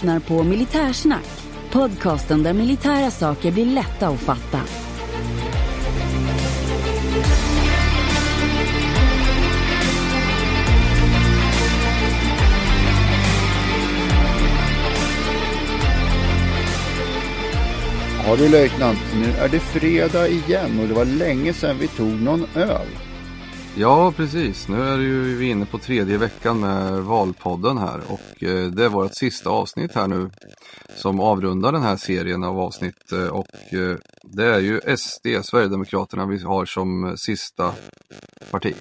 Lyssnar på Militärsnack, podcasten där militära saker blir lätta att fatta. Ja du löjtnant, nu är det fredag igen och det var länge sedan vi tog någon öl. Ja, precis. Nu är ju vi inne på tredje veckan med Valpodden här och eh, det är vårt sista avsnitt här nu som avrundar den här serien av avsnitt eh, och eh, det är ju SD, Sverigedemokraterna, vi har som sista parti.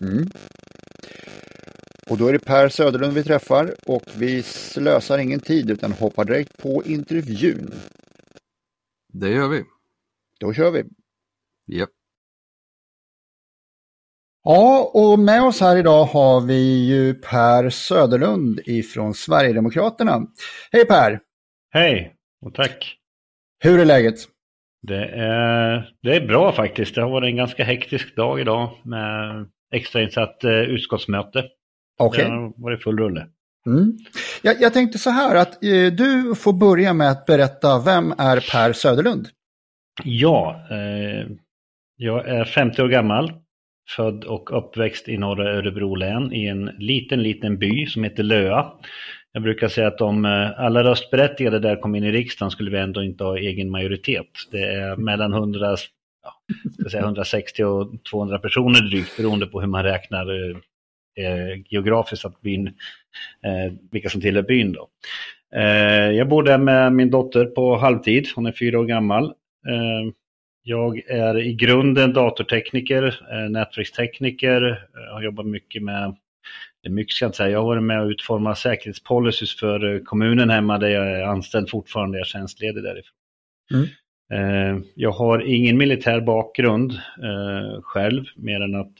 Mm. Och då är det Per Söderlund vi träffar och vi slösar ingen tid utan hoppar direkt på intervjun. Det gör vi. Då kör vi. Japp. Ja, och med oss här idag har vi ju Per Söderlund ifrån Sverigedemokraterna. Hej Per! Hej och tack! Hur är läget? Det är, det är bra faktiskt. Det har varit en ganska hektisk dag idag med extrainsatt eh, utskottsmöte. Okej. Det har varit full rulle. Mm. Jag, jag tänkte så här att eh, du får börja med att berätta, vem är Per Söderlund? Ja, eh, jag är 50 år gammal. Född och uppväxt i norra Örebro län i en liten, liten by som heter Löa. Jag brukar säga att om eh, alla röstberättigade där kom in i riksdagen skulle vi ändå inte ha egen majoritet. Det är mellan 100, ja, ska säga 160 och 200 personer drygt beroende på hur man räknar eh, eh, geografiskt att byn, eh, vilka som tillhör byn. Då. Eh, jag bor där med min dotter på halvtid, hon är fyra år gammal. Eh, jag är i grunden datortekniker, eh, nätverkstekniker, eh, har jobbat mycket med, det är mycket ska jag säga, jag har varit med och utformat säkerhetspolicys för eh, kommunen hemma där jag är anställd fortfarande, jag är tjänstledig därifrån. Mm. Jag har ingen militär bakgrund själv, mer än att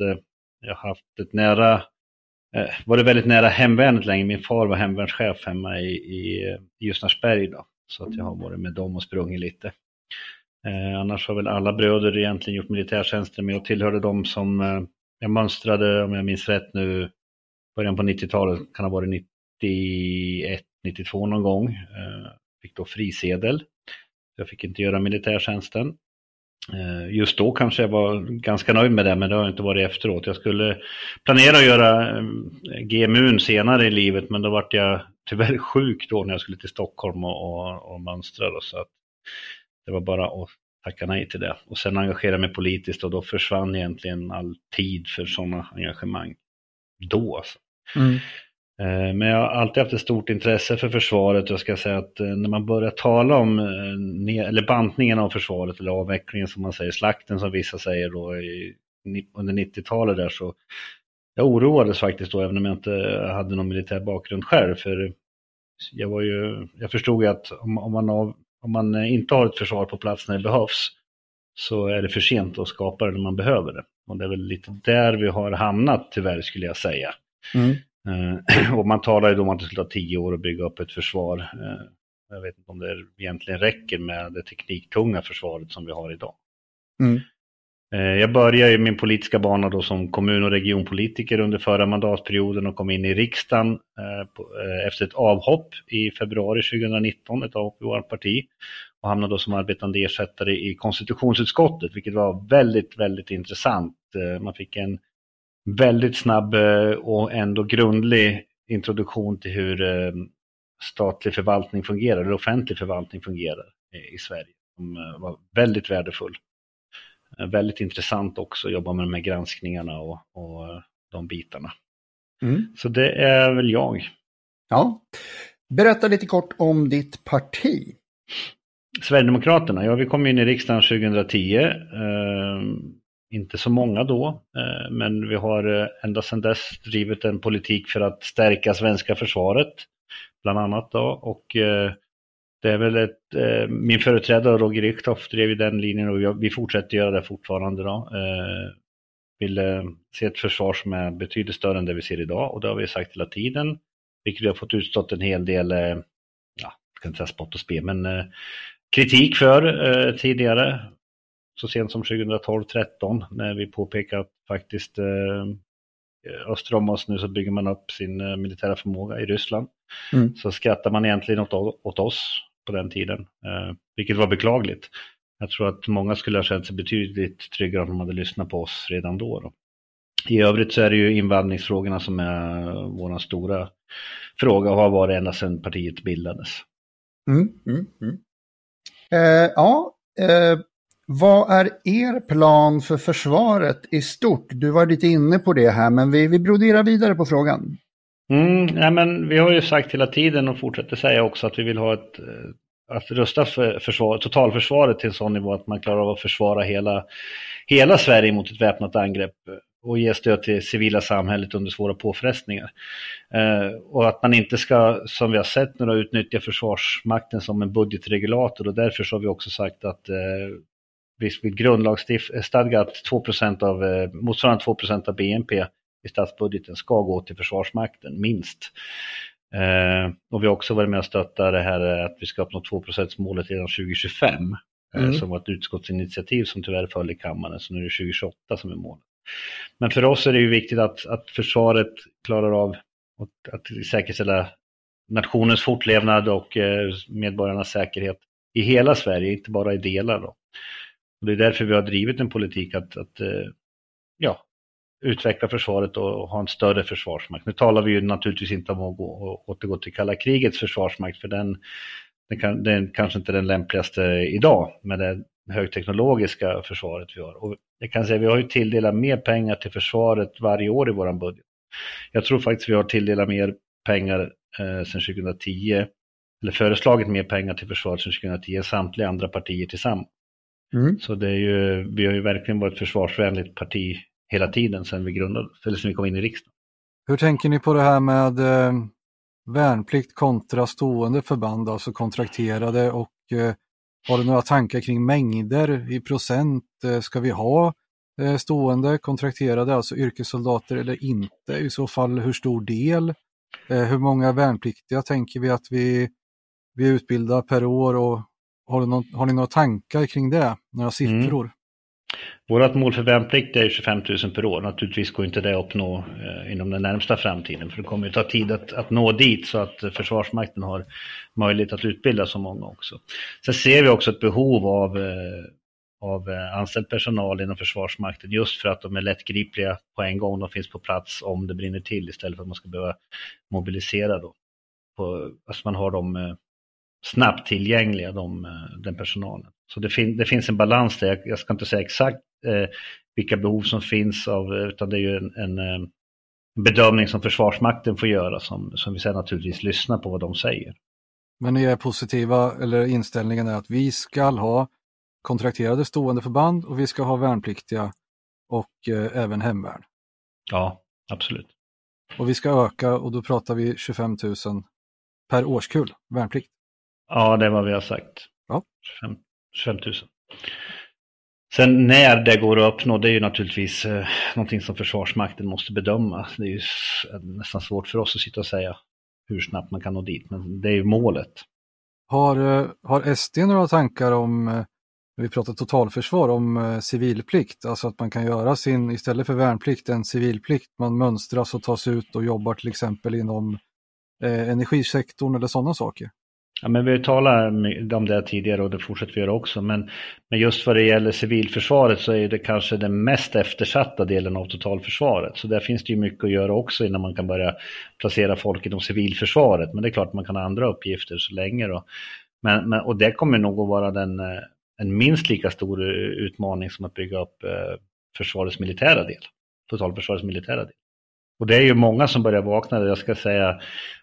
jag har haft ett nära, varit väldigt nära hemvärnet länge. Min far var hemvärnschef hemma i, i, i Ljusnarsberg då, så att jag har varit med dem och sprungit lite. Eh, annars har väl alla bröder egentligen gjort militärtjänster, men jag tillhörde de som eh, jag mönstrade, om jag minns rätt nu, början på 90-talet, kan ha varit 91, 92 någon gång. Eh, fick då frisedel. Jag fick inte göra militärtjänsten. Eh, Just då kanske jag var ganska nöjd med det, men det har jag inte varit efteråt. Jag skulle planera att göra eh, GMUn senare i livet, men då vart jag tyvärr sjuk då när jag skulle till Stockholm och, och, och mönstra. Då, så att det var bara att tacka nej till det. Och sen engagera mig politiskt och då försvann egentligen all tid för sådana engagemang. Då alltså. Mm. Eh, Men jag har alltid haft ett stort intresse för försvaret. Jag ska säga att eh, när man börjar tala om eh, eller bantningen av försvaret eller avvecklingen som man säger, slakten som vissa säger då under 90-talet där så jag oroades faktiskt då även om jag inte hade någon militär bakgrund själv. För jag, var ju, jag förstod ju att om, om, man av, om man eh, inte har ett försvar på plats när det behövs så är det för sent att skapa det när man behöver det. Och det är väl lite där vi har hamnat tyvärr skulle jag säga. Mm. Eh, och man talar ju då om att det skulle ta tio år att bygga upp ett försvar. Eh, jag vet inte om det egentligen räcker med det tekniktunga försvaret som vi har idag. Mm. Eh, jag började min politiska bana då som kommun och regionpolitiker under förra mandatperioden och kom in i riksdagen eh, eh, efter ett avhopp i februari 2019, ett avhopp i vårt parti. Och hamnade då som arbetande ersättare i konstitutionsutskottet, vilket var väldigt, väldigt intressant. Man fick en väldigt snabb och ändå grundlig introduktion till hur statlig förvaltning fungerar, eller offentlig förvaltning fungerar i- Sverige. som var väldigt värdefull. Väldigt intressant också att jobba med de här granskningarna och, och de bitarna. Mm. Så det är väl jag. Ja. Berätta lite kort om ditt parti. Sverigedemokraterna, ja vi kom in i riksdagen 2010. Eh, inte så många då, eh, men vi har eh, ända sedan dess drivit en politik för att stärka svenska försvaret, bland annat då. Och eh, det är väl ett, eh, min företrädare Roger Richthoff drev den linjen och vi fortsätter göra det fortfarande då. Eh, vill eh, se ett försvar som är betydligt större än det vi ser idag och det har vi sagt hela tiden. Vilket vi har fått utstått en hel del, ja, jag ska inte säga spott och spe, men kritik för tidigare så sent som 2012-13 när vi påpekade att faktiskt eh, öster om oss nu så bygger man upp sin eh, militära förmåga i Ryssland. Mm. Så skrattar man egentligen åt, åt oss på den tiden, eh, vilket var beklagligt. Jag tror att många skulle ha känt sig betydligt tryggare om de hade lyssnat på oss redan då. då. I övrigt så är det ju invandringsfrågorna som är vår stora fråga och har varit ända sedan partiet bildades. Mm, mm, mm. Eh, ja, eh, vad är er plan för försvaret i stort? Du var lite inne på det här, men vi, vi broderar vidare på frågan. Mm, ja, men vi har ju sagt hela tiden och fortsätter säga också att vi vill ha ett, eh, att rusta för försvar, totalförsvaret till en sån nivå att man klarar av att försvara hela, hela Sverige mot ett väpnat angrepp och ge stöd till civila samhället under svåra påfrestningar. Eh, och att man inte ska, som vi har sett nu, utnyttja Försvarsmakten som en budgetregulator och därför så har vi också sagt att eh, vi vill grundlagsstadga att 2 av, eh, motsvarande 2% av BNP i statsbudgeten ska gå till Försvarsmakten, minst. Eh, och vi har också varit med och stöttat det här att vi ska uppnå 2 målet redan 2025. Eh, mm. som var ett utskottsinitiativ som tyvärr föll i kammaren, så nu är det 2028 som är målet. Men för oss är det ju viktigt att, att försvaret klarar av att, att säkerställa nationens fortlevnad och eh, medborgarnas säkerhet i hela Sverige, inte bara i delar. Då. Och det är därför vi har drivit en politik att, att eh, ja, utveckla försvaret och ha en större försvarsmakt. Nu talar vi ju naturligtvis inte om att gå, återgå till kalla krigets försvarsmakt, för den, den, kan, den kanske inte är den lämpligaste idag med det högteknologiska försvaret vi har. Och jag kan säga vi har ju tilldelat mer pengar till försvaret varje år i vår budget. Jag tror faktiskt vi har tilldelat mer pengar eh, sedan 2010, eller föreslagit mer pengar till försvaret sedan 2010 än samtliga andra partier tillsammans. Mm. Så det är ju, vi har ju verkligen varit ett försvarsvänligt parti hela tiden sedan vi grundade, eller sedan vi kom in i riksdagen. Hur tänker ni på det här med eh, värnplikt kontra stående förband, alltså kontrakterade och eh, har du några tankar kring mängder i procent? Eh, ska vi ha eh, stående kontrakterade, alltså yrkessoldater eller inte? I så fall hur stor del? Eh, hur många värnpliktiga tänker vi att vi, vi utbildar per år och har, någon, har ni några tankar kring det? Några siffror? Mm. Vårt mål för värnplikt är 25 000 per år. Naturligtvis går inte det att uppnå eh, inom den närmsta framtiden, för det kommer ju ta tid att, att nå dit så att Försvarsmakten har möjlighet att utbilda så många också. Sen ser vi också ett behov av, eh, av eh, anställd personal inom Försvarsmakten just för att de är lättgripliga på en gång. De finns på plats om det brinner till istället för att man ska behöva mobilisera då. På, alltså man har dem snabbt tillgängliga, de, den personalen. Så det, fin det finns en balans där. Jag, jag ska inte säga exakt eh, vilka behov som finns, av, utan det är ju en, en, en, eh, bedömning som Försvarsmakten får göra som, som vi sen naturligtvis lyssnar på vad de säger. Men ni är positiva, eller inställningen är att vi ska ha kontrakterade stående förband och vi ska ha värnpliktiga och eh, även hemvärn. Ja, absolut. Och vi ska öka och då pratar vi 25 000 per årskull värnplikt. Ja, det är vad vi har sagt. Ja. 25, 25 000. Sen när det går att uppnå, det är ju naturligtvis eh, någonting som Försvarsmakten måste bedöma. Det är ju eh, nästan svårt för oss att sitta och säga hur snabbt man kan nå dit, men det är ju målet. Har, eh, har SD några tankar om, eh, när vi pratar totalförsvar, om eh, civilplikt? Alltså att man kan göra sin, istället för värnplikt, en civilplikt. Man mönstras och tas ut och jobbar till exempel inom eh, energisektorn eller sådana saker. Ja, men vi talar om det tidigare och det fortsätter vi göra också. Men, men just vad det gäller civilförsvaret så är det kanske den mest eftersatta delen av totalförsvaret. Så där finns det ju mycket att göra också innan man kan börja placera folk inom civilförsvaret. Men det är klart man kan ha andra uppgifter så länge. Då. Men, men, och det kommer nog att vara den, eh, en minst lika stor eh, utmaning som att bygga upp eh, försvarets militära del, totalförsvarets militära del. Och det är ju många som börjar vakna. Jag ska säga,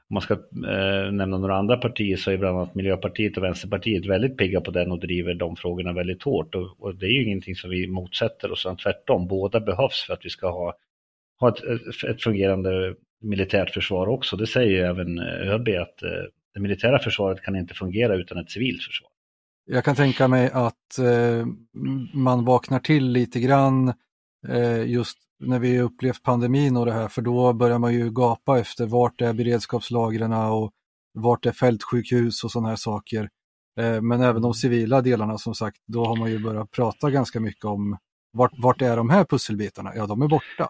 om man ska eh, nämna några andra partier så är bland annat Miljöpartiet och Vänsterpartiet väldigt pigga på den och driver de frågorna väldigt hårt. Och, och det är ju ingenting som vi motsätter oss, tvärtom. Båda behövs för att vi ska ha, ha ett, ett fungerande militärt försvar också. Det säger ju även eh, ÖB att eh, det militära försvaret kan inte fungera utan ett civilt försvar. Jag kan tänka mig att eh, man vaknar till lite grann eh, just när vi upplevt pandemin och det här, för då börjar man ju gapa efter vart är beredskapslagren och vart är fältsjukhus och sådana här saker. Eh, men även de civila delarna som sagt, då har man ju börjat prata ganska mycket om vart, vart är de här pusselbitarna? Ja, de är borta.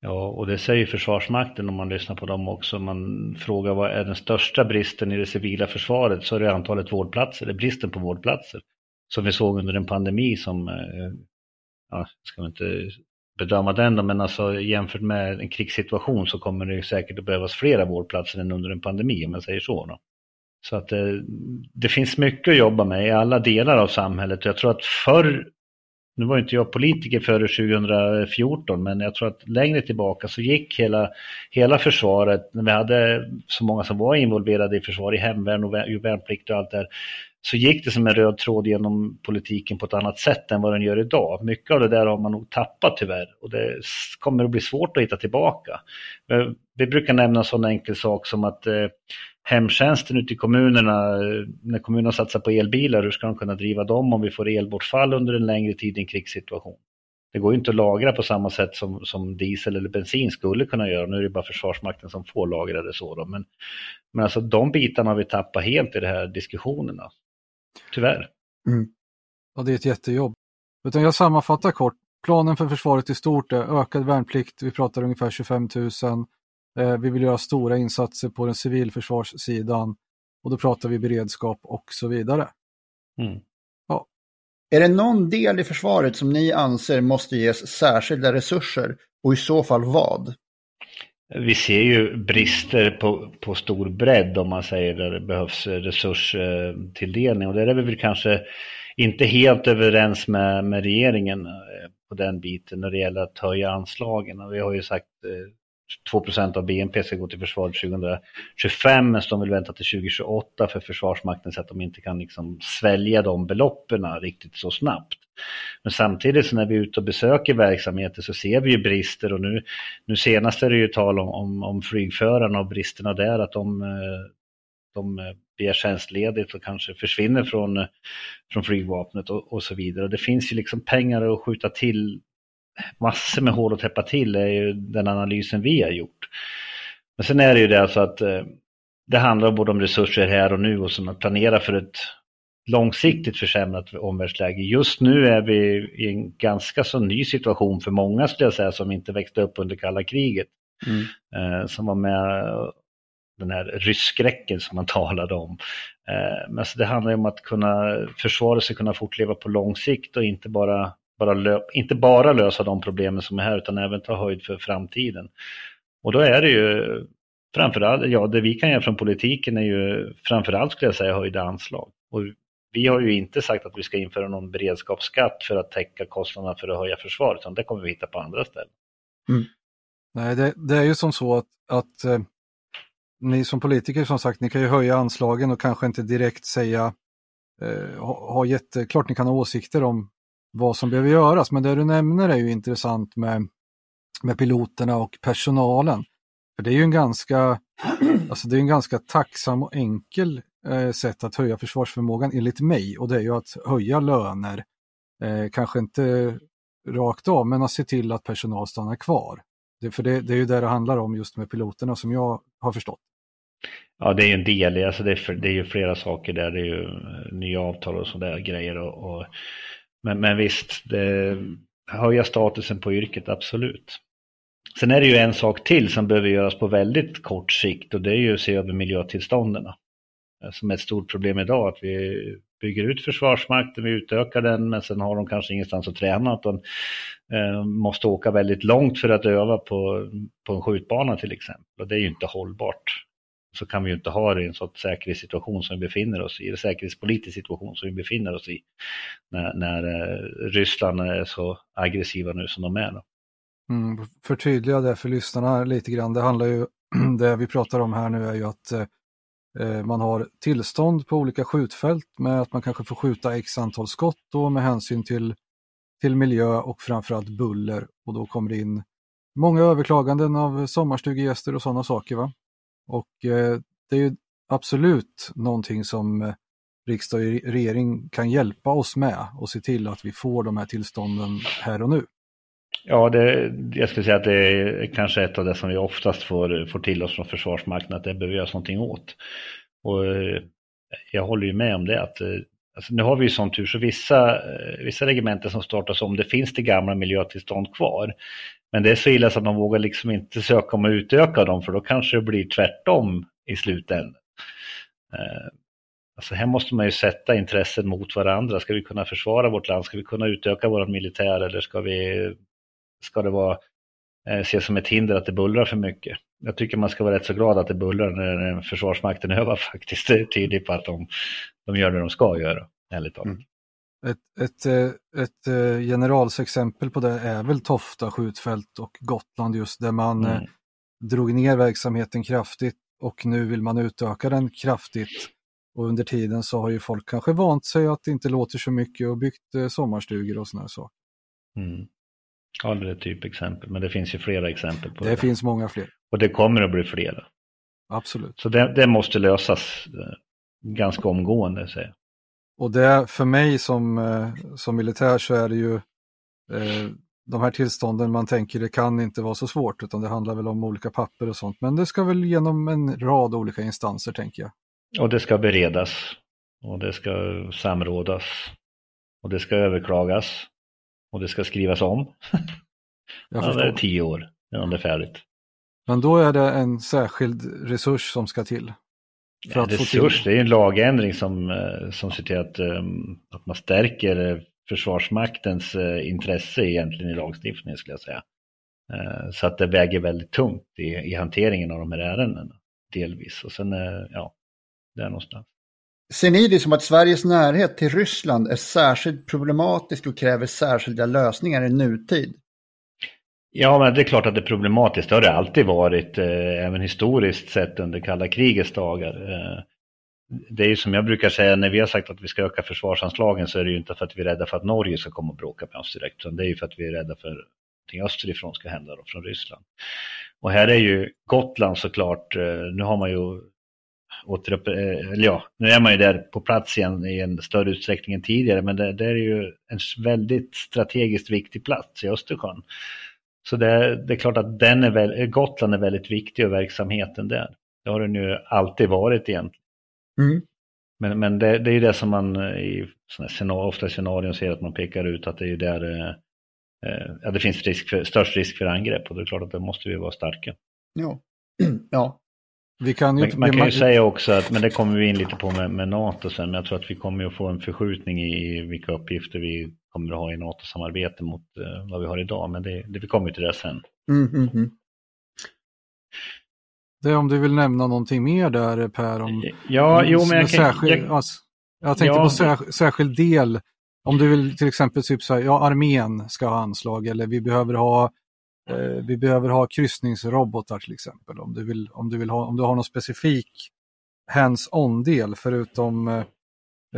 Ja, och det säger Försvarsmakten om man lyssnar på dem också. Man frågar vad är den största bristen i det civila försvaret så är det antalet vårdplatser, är bristen på vårdplatser. Som vi såg under en pandemi som, eh, ja, ska man inte bedöma den då, men alltså jämfört med en krigssituation så kommer det säkert att behövas flera vårdplatser än under en pandemi om jag säger så. Då. Så att det, det finns mycket att jobba med i alla delar av samhället. Jag tror att förr, nu var inte jag politiker före 2014, men jag tror att längre tillbaka så gick hela, hela försvaret, när vi hade så många som var involverade i försvar, i hemvärn och värnplikt och allt det här, så gick det som en röd tråd genom politiken på ett annat sätt än vad den gör idag. Mycket av det där har man nog tappat tyvärr och det kommer att bli svårt att hitta tillbaka. Vi brukar nämna en sån enkel sak som att eh, hemtjänsten ute i kommunerna, eh, när kommunerna satsar på elbilar, hur ska de kunna driva dem om vi får elbortfall under en längre tid i en krigssituation? Det går ju inte att lagra på samma sätt som, som diesel eller bensin skulle kunna göra. Nu är det bara Försvarsmakten som får lagra det så. Då. Men, men alltså de bitarna har vi tappat helt i de här diskussionerna. Tyvärr. Mm. Ja, det är ett jättejobb. Utan jag sammanfattar kort. Planen för försvaret i stort är ökad värnplikt, vi pratar ungefär 25 000. Eh, vi vill göra stora insatser på den civilförsvarssidan och då pratar vi beredskap och så vidare. Mm. Ja. Är det någon del i försvaret som ni anser måste ges särskilda resurser och i så fall vad? Vi ser ju brister på, på stor bredd om man säger där det behövs resurstilldelning och där är vi väl kanske inte helt överens med, med regeringen eh, på den biten när det gäller att höja anslagen. Vi har ju sagt eh, 2 av BNP ska gå till försvaret 2025 men de vill vänta till 2028 för Försvarsmakten så att de inte kan liksom svälja de beloppen riktigt så snabbt. Men samtidigt så när vi är ute och besöker verksamheter så ser vi ju brister och nu, nu senast är det ju tal om, om, om flygförarna och bristerna där att de, eh, de eh, begär tjänstledigt och kanske försvinner från, eh, från flygvapnet och, och så vidare. Och det finns ju liksom pengar att skjuta till, massor med hål att täppa till är ju den analysen vi har gjort. Men sen är det ju det alltså att det handlar både om resurser här och nu och som att planera för ett långsiktigt försämrat omvärldsläge. Just nu är vi i en ganska så ny situation för många skulle jag säga som inte växte upp under kalla kriget. Mm. Eh, som var med den här rysskräcken som man talade om. Eh, men alltså det handlar om att kunna försvaret ska kunna fortleva på lång sikt och inte bara, bara, inte bara lösa de problemen som är här utan även ta höjd för framtiden. Och då är det ju framförallt, ja det vi kan göra från politiken är ju framförallt skulle jag säga höjda anslag. Och vi har ju inte sagt att vi ska införa någon beredskapsskatt för att täcka kostnaderna för att höja försvaret, utan det kommer vi hitta på andra ställen. Mm. Nej, det, det, är ju som så att, att eh, ni som politiker som sagt, ni kan ju höja anslagen och kanske inte direkt säga, eh, ha, ha jätteklart ni kan ha åsikter om vad som behöver göras, men det du nämner är ju intressant med, med piloterna och personalen. För det är ju en ganska, alltså det är en ganska tacksam och enkel Eh, sätt att höja försvarsförmågan enligt mig och det är ju att höja löner. Eh, kanske inte rakt av, men att se till att personal stannar kvar. Det, för det, det är ju det det handlar om just med piloterna som jag har förstått. Ja, det är ju en del, alltså det, är för, det är ju flera saker där, det är ju eh, nya avtal och sådär grejer. Och, och, men, men visst, det, höja statusen på yrket, absolut. Sen är det ju en sak till som behöver göras på väldigt kort sikt och det är ju att se över miljötillstånden. Eh, som är ett stort problem idag, att vi bygger ut Försvarsmakten, vi utökar den, men sen har de kanske ingenstans att träna, De eh, måste åka väldigt långt för att öva på, på en skjutbana till exempel. Och det är ju inte hållbart. så kan vi ju inte ha det i en sån säkerhetssituation som vi befinner oss i, en säkerhetspolitisk situation som vi befinner oss i, när, när eh, Ryssland är så aggressiva nu som de är. Då. Mm, förtydliga det för lyssnarna lite grann. Det handlar ju, det vi pratar om här nu är ju att eh, Eh, man har tillstånd på olika skjutfält med att man kanske får skjuta x antal skott då med hänsyn till, till miljö och framförallt buller. Och då kommer det in många överklaganden av sommarstugegäster och sådana saker. Va? Och eh, det är ju absolut någonting som eh, riksdag och regering kan hjälpa oss med och se till att vi får de här tillstånden här och nu. Ja, det, jag skulle säga att det är kanske ett av det som vi oftast får, får till oss från Försvarsmakten, att det behöver göras någonting åt. Och eh, jag håller ju med om det, att eh, alltså, nu har vi ju sån tur så vissa, eh, vissa regementen som startas om, det finns det gamla miljötillstånd kvar. Men det är så illa så att man vågar liksom inte söka om att utöka dem för då kanske det blir tvärtom i slutändan. Alltså här måste man ju sätta intressen mot varandra. Ska vi kunna försvara vårt land? Ska vi kunna utöka vår militär eller ska, vi, ska det vara, eh, ses som ett hinder att det bullrar för mycket? Jag tycker man ska vara rätt så glad att det bullrar när Försvarsmakten övar faktiskt. Det är tydligt på att de, de gör det de ska göra, ärligt talat. Mm. Ett, ett, eh, ett eh, generalsexempel på det är väl Tofta skjutfält och Gotland just där man mm. Drog ner verksamheten kraftigt och nu vill man utöka den kraftigt. Och under tiden så har ju folk kanske vant sig att det inte låter så mycket och byggt sommarstugor och sådana saker. Mm. Ja, det är ett typexempel, men det finns ju flera exempel på det. Det finns många fler. Och det kommer att bli flera. Absolut. Så det, det måste lösas ganska omgående, säger jag. Och det för mig som, eh, som militär så är det ju eh, de här tillstånden man tänker det kan inte vara så svårt utan det handlar väl om olika papper och sånt. Men det ska väl genom en rad olika instanser tänker jag. Och det ska beredas och det ska samrådas och det ska överklagas och det ska skrivas om. Ja, det är tio år innan det är färdigt. Men då är det en särskild resurs som ska till. För ja, att resurs, det är en lagändring som, eh, som ser till att, ehm, att man stärker eh, Försvarsmaktens eh, intresse egentligen i lagstiftningen skulle jag säga. Så att det väger väldigt tungt i, i hanteringen av de här ärendena, delvis. Och sen, ja, där någonstans. Ser ni det som att Sveriges närhet till Ryssland är särskilt problematisk och kräver särskilda lösningar i nutid? Ja, men det är klart att det är problematiskt. Det har det alltid varit, eh, även historiskt sett under kalla krigets dagar. Eh, det är ju som jag brukar säga, när vi har sagt att vi ska öka försvarsanslagen så är det ju inte för att vi är rädda för att Norge ska komma och bråka med oss direkt, utan det är ju för att vi är rädda för att någonting österifrån ska hända då, från Ryssland. Och här är ju Gotland såklart, eh, nu har man ju återupp, eh, eller ja, nu är man ju där på plats igen i en större utsträckning än tidigare, men det, det är ju en väldigt strategiskt viktig plats i Östersjön. Så det, det, är klart att den är väl, Gotland är väldigt viktig och verksamheten där. Det har den ju alltid varit egentligen. Mm. Men, men det, det, är ju det som man i scenario, ofta scenarion ser att man pekar ut att det är ju där eh, eh, ja, det finns risk för, störst risk för angrepp och det är klart att det måste vi vara starka. Ja. ja. Vi kan ju, man, man kan ju säga också att, men det kommer vi in lite på med, med NATO sen, men jag tror att vi kommer att få en förskjutning i vilka uppgifter vi kommer att ha i NATO-samarbete mot uh, vad vi har idag, men det, det vi kommer till det sen. Mm, mm, mm. Det är om du vill nämna någonting mer där Per? Om, ja, om, jo men jag kan... Särskild, jag, alltså, jag tänkte ja, på sär, särskild del. Om du vill till exempel typ säga, ja armén ska ha anslag eller vi behöver ha eh, Eh, vi behöver ha kryssningsrobotar till exempel. Om du, vill, om du, vill ha, om du har någon specifik hands-on-del förutom, eh,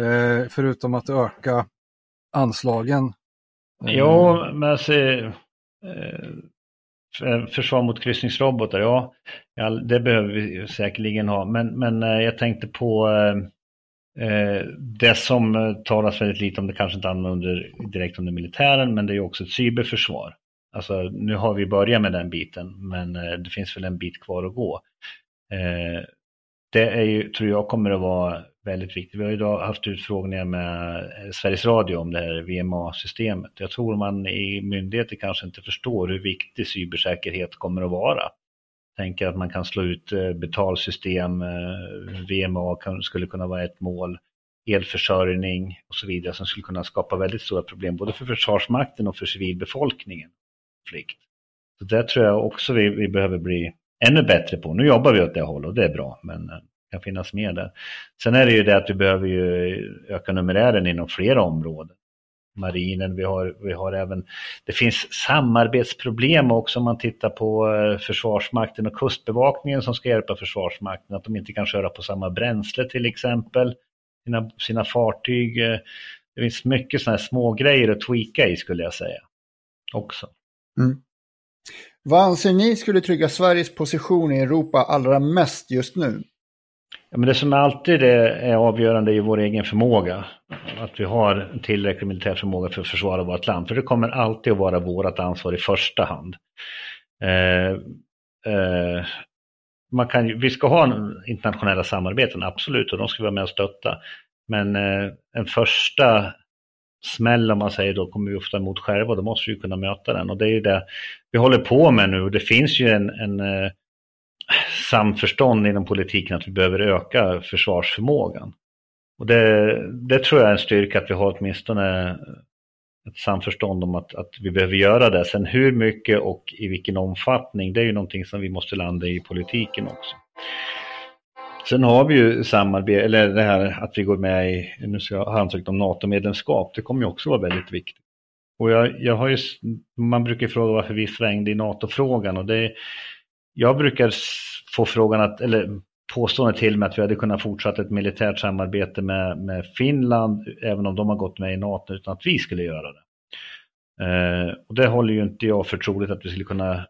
eh förutom att öka anslagen. Eh, ja, men alltså, eh, försvar mot kryssningsrobotar, ja, det behöver vi säkerligen ha. Men, men eh, jag tänkte på eh, det som talas väldigt lite om, det kanske inte använder direkt under militären, men det är också ett cyberförsvar. Alltså nu har vi börjat med den biten, men eh, det finns väl en bit kvar att gå. Eh, det är ju, tror jag kommer att vara väldigt viktigt. Vi har idag haft utfrågningar med eh, Sveriges Radio om det här VMA-systemet. Jag tror man i myndigheter kanske inte förstår hur viktig cybersäkerhet kommer att vara. Tänker att man kan slå ut betalsystem, VMA skulle kunna vara ett mål, elförsörjning och så vidare som skulle kunna skapa väldigt stora problem både för Försvarsmakten och för civilbefolkningen. Så där tror jag också vi, vi behöver bli ännu bättre på. Nu jobbar vi åt det hållet och det är bra, men eh, det kan finnas mer där. Sen är det ju det att vi behöver ju öka numerären inom flera områden marinen. Vi har, vi har även, det finns samarbetsproblem också om man tittar på eh, Försvarsmakten och Kustbevakningen som ska hjälpa Försvarsmakten. Att de inte kan köra på samma bränsle till exempel, sina, sina fartyg. Eh, det finns mycket sådana här små grejer att tweaka i skulle jag säga. Också. Mm. Vad anser ni skulle trygga Sveriges position i Europa allra mest just nu? Ja, men det som alltid är avgörande är vår egen förmåga. Att vi har tillräcklig militär förmåga för att försvara vårt land. För det kommer alltid att vara vårt ansvar i första hand. Eh, eh, man kan, vi ska ha internationella samarbeten, absolut, och de ska vi vara med och stötta. Men eh, en första smäll, om man säger då, kommer vi ofta emot själva och då måste vi kunna möta den. Och det är ju det vi håller på med nu. Det finns ju en, en eh, samförstånd inom politiken att vi behöver öka försvarsförmågan. Och det, det tror jag är en styrka att vi har åtminstone ett samförstånd om att, att vi behöver göra det. Sen hur mycket och i vilken omfattning, det är ju någonting som vi måste landa i politiken också. Sen har vi ju samarbete, eller det här att vi går med i, nu ska jag ha ansökt om NATO-medlemskap, det kommer ju också vara väldigt viktigt. Och jag, jag har ju, man brukar fråga varför vi svängde i NATO-frågan och det, jag brukar få frågan att, eller påstående till mig att vi hade kunnat fortsätta ett militärt samarbete med, med Finland, även om de har gått med i NATO, utan att vi skulle göra det. Eh, och det håller ju inte jag för troligt att vi skulle kunna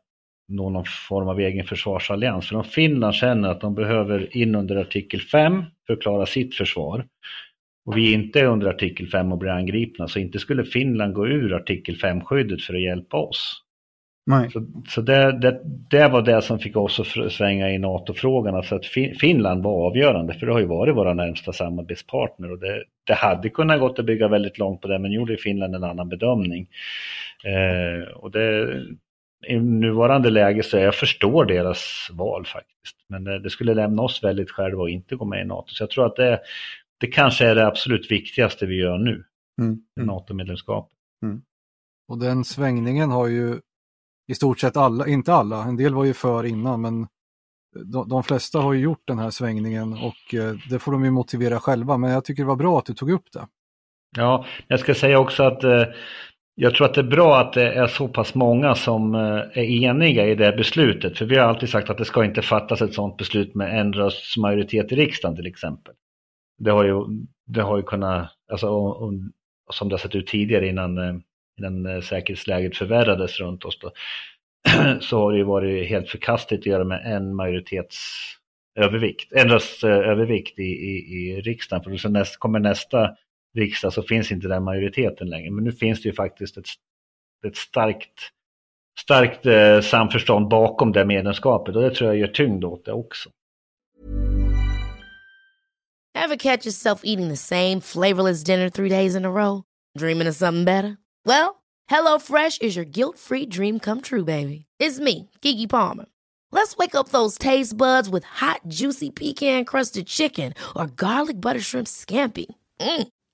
någon form av egen försvarsallians. För om Finland känner att de behöver in under artikel 5 för att klara sitt försvar och vi inte är under artikel 5 och blir angripna så inte skulle Finland gå ur artikel 5-skyddet för att hjälpa oss. Nej. Så, så det, det, det, var det som fick oss att svänga i NATO-frågan, alltså att Finland var avgörande, för det har ju varit våra närmsta samarbetspartner och det, det hade kunnat gått att bygga väldigt långt på det, men gjorde Finland en annan bedömning. Eh, och det, I nuvarande läge så jag förstår deras val faktiskt, men det, skulle lämna oss väldigt själva att inte gå med i NATO. Så jag tror att det, det kanske är det absolut viktigaste vi gör nu, mm. mm. NATO-medlemskap. Mm. Och den svängningen har ju i stort sett alla, inte alla, en del var ju för innan men de, de flesta har ju gjort den här svängningen och eh, det får de ju motivera själva. Men jag tycker det var bra att du tog upp det. Ja, jag ska säga också att eh, jag tror att det är bra att det är så pass många som eh, är eniga i det beslutet. För vi har alltid sagt att det ska inte fattas ett sådant beslut med en rösts majoritet i riksdagen till exempel. Det har ju, det har ju kunnat, alltså, och, och, som det har sett ut tidigare innan eh, innan eh, säkerhetsläget förvärrades runt oss då, så har det ju varit helt förkastligt att göra med en majoritetsövervikt, en röstövervikt i, i, i riksdagen. För då näst, kommer nästa riksdag så finns inte den majoriteten längre. Men nu finns det ju faktiskt ett, ett starkt, starkt eh, samförstånd bakom det medlemskapet och det tror jag gör tyngd åt det också. Have catch yourself eating the same flavorless dinner three days in a row? Dreaming of something better? Well, hello fresh is your guilt-free dream come true, baby. It's me, Gigi Palmer. Let's wake up those taste buds with hot, juicy pecan-crusted chicken or garlic butter shrimp scampi. Mm.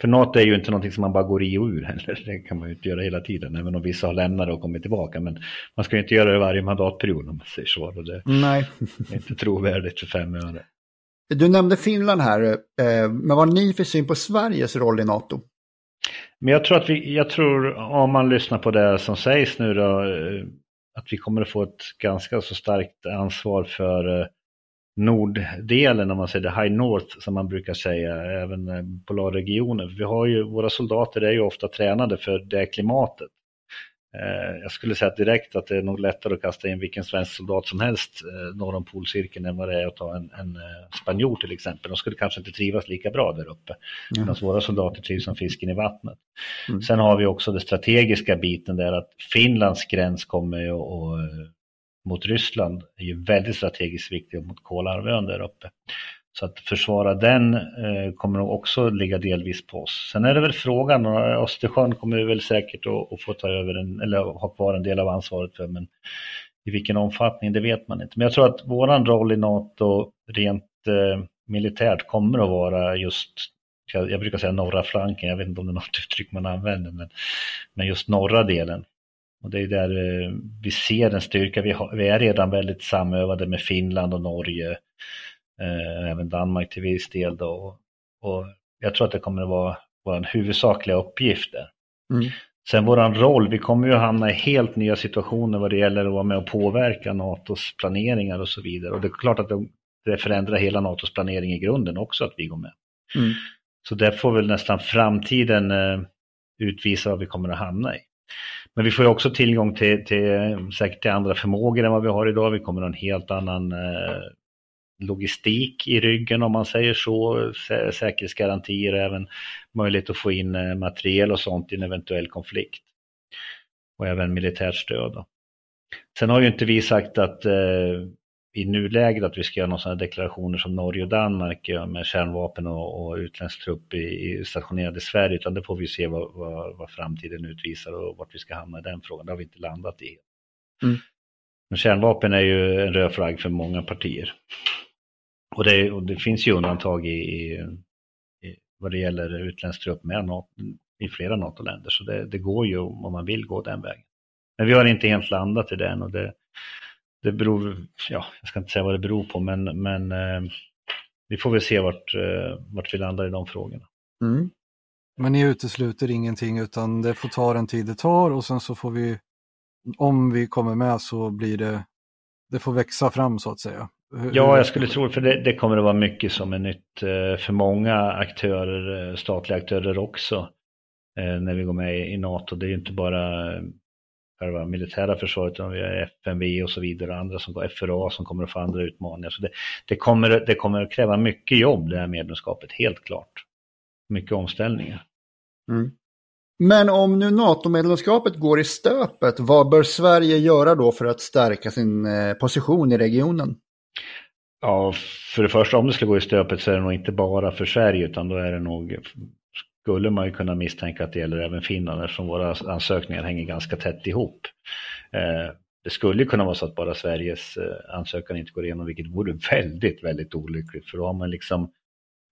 För något är ju inte någonting som man bara går i och ur heller. Det kan man ju inte göra hela tiden, även om vissa har lämnat och kommit tillbaka. Men man ska ju inte göra det varje mandatperiod om man säger så. Och det Nej. är inte trovärdigt för fem öre. Du nämnde Finland här, eh, men vad har ni för syn på Sveriges roll i NATO? Men jag tror att vi, jag tror om man lyssnar på det som sägs nu då, eh, att vi kommer att få ett ganska så starkt ansvar för eh, norddelen, om man säger det, High North som man brukar säga, även eh, polarregionen. Vi har ju, våra soldater är ju ofta tränade för det klimatet. Eh, jag skulle säga direkt att det är nog lättare att kasta in vilken svensk soldat som helst eh, norr om polcirkeln än vad det är att ta en, en spanjor till exempel. De skulle kanske inte trivas lika bra där uppe. Mm. Medan våra soldater trivs som fisken i vattnet. Mm. Sen har vi också den strategiska biten där att Finlands gräns kommer och, mot Ryssland är ju väldigt strategiskt viktig mot Kolahalvön där uppe. Så att försvara den eh, kommer nog också ligga delvis på oss. Sen är det väl frågan, och Östersjön kommer vi väl säkert att, att få ta över en, eller ha kvar en del av ansvaret för, men i vilken omfattning det vet man inte. Men jag tror att våran roll i NATO rent eh, militärt kommer att vara just, jag, jag, brukar säga norra flanken, jag vet inte om det är något uttryck man använder, men, men just norra delen. Och det är där eh, vi ser en styrka, vi, har, vi är redan väldigt samövade med Finland och Norge eh, även Danmark till viss del då. Och jag tror att det kommer att vara vår huvudsakliga uppgift där. Mm. Sen våran roll, vi kommer ju att hamna i helt nya situationer vad det gäller att vara med och påverka NATOs planeringar och så vidare. Och det är klart att det förändrar hela NATOs planering i grunden också att vi går med. Mm. Så där får väl nästan framtiden eh, utvisa vad vi kommer att hamna i. Men vi får ju också tillgång till, till, säkert till andra förmågor än vad vi har idag. Vi kommer ha en helt annan eh, logistik i ryggen om man säger så, säkerhetsgarantier och även möjlighet att få in eh, materiel och sånt i en eventuell konflikt. Och även militärt stöd. Då. Sen har ju inte vi sagt att eh, i nuläget att vi ska göra några sådana deklarationer som Norge och Danmark gör med kärnvapen och, och utländsk trupp i, i, stationerad i Sverige, utan det får vi se vad, vad, vad, framtiden utvisar och vart vi ska hamna i den frågan. Det har vi inte landat i. Mm. Men kärnvapen är ju en röd flagg för många partier. Och det, och det finns ju undantag i, i, i vad det gäller utländsk trupp med NATO, i flera NATO-länder. Så det, det, går ju om man vill gå den vägen. Men vi har inte helt landat i den och det, det beror, ja, jag ska inte säga vad det beror på, men, men eh, vi får väl se vart, eh, vart vi landar i de frågorna. Mm. Men ni utesluter ingenting utan det får ta den tid det tar och sen så får vi, om vi kommer med så blir det, det får växa fram så att säga. Ja, jag skulle tro för det, det kommer att vara mycket som är nytt eh, för många aktörer, eh, statliga aktörer också, eh, när vi går med i NATO. Det är ju inte bara själva militära försvaret, utan vi har FMV och så vidare, och andra som går FRA som kommer att få andra utmaningar. Så det, det, kommer, det kommer att kräva mycket jobb det här medlemskapet, helt klart. Mycket omställningar. Mm. Men om nu NATO-medlemskapet går i stöpet, vad bör Sverige göra då för att stärka sin position i regionen? Ja, för det första om det skulle gå i stöpet så är det nog inte bara för Sverige utan då är det nog, skulle man ju kunna misstänka att det gäller även Finland eftersom våra ansökningar hänger ganska tätt ihop. Eh, det skulle kunna vara så att bara Sveriges eh, ansökan inte går igenom, vilket vore väldigt, väldigt olyckligt. För då har man liksom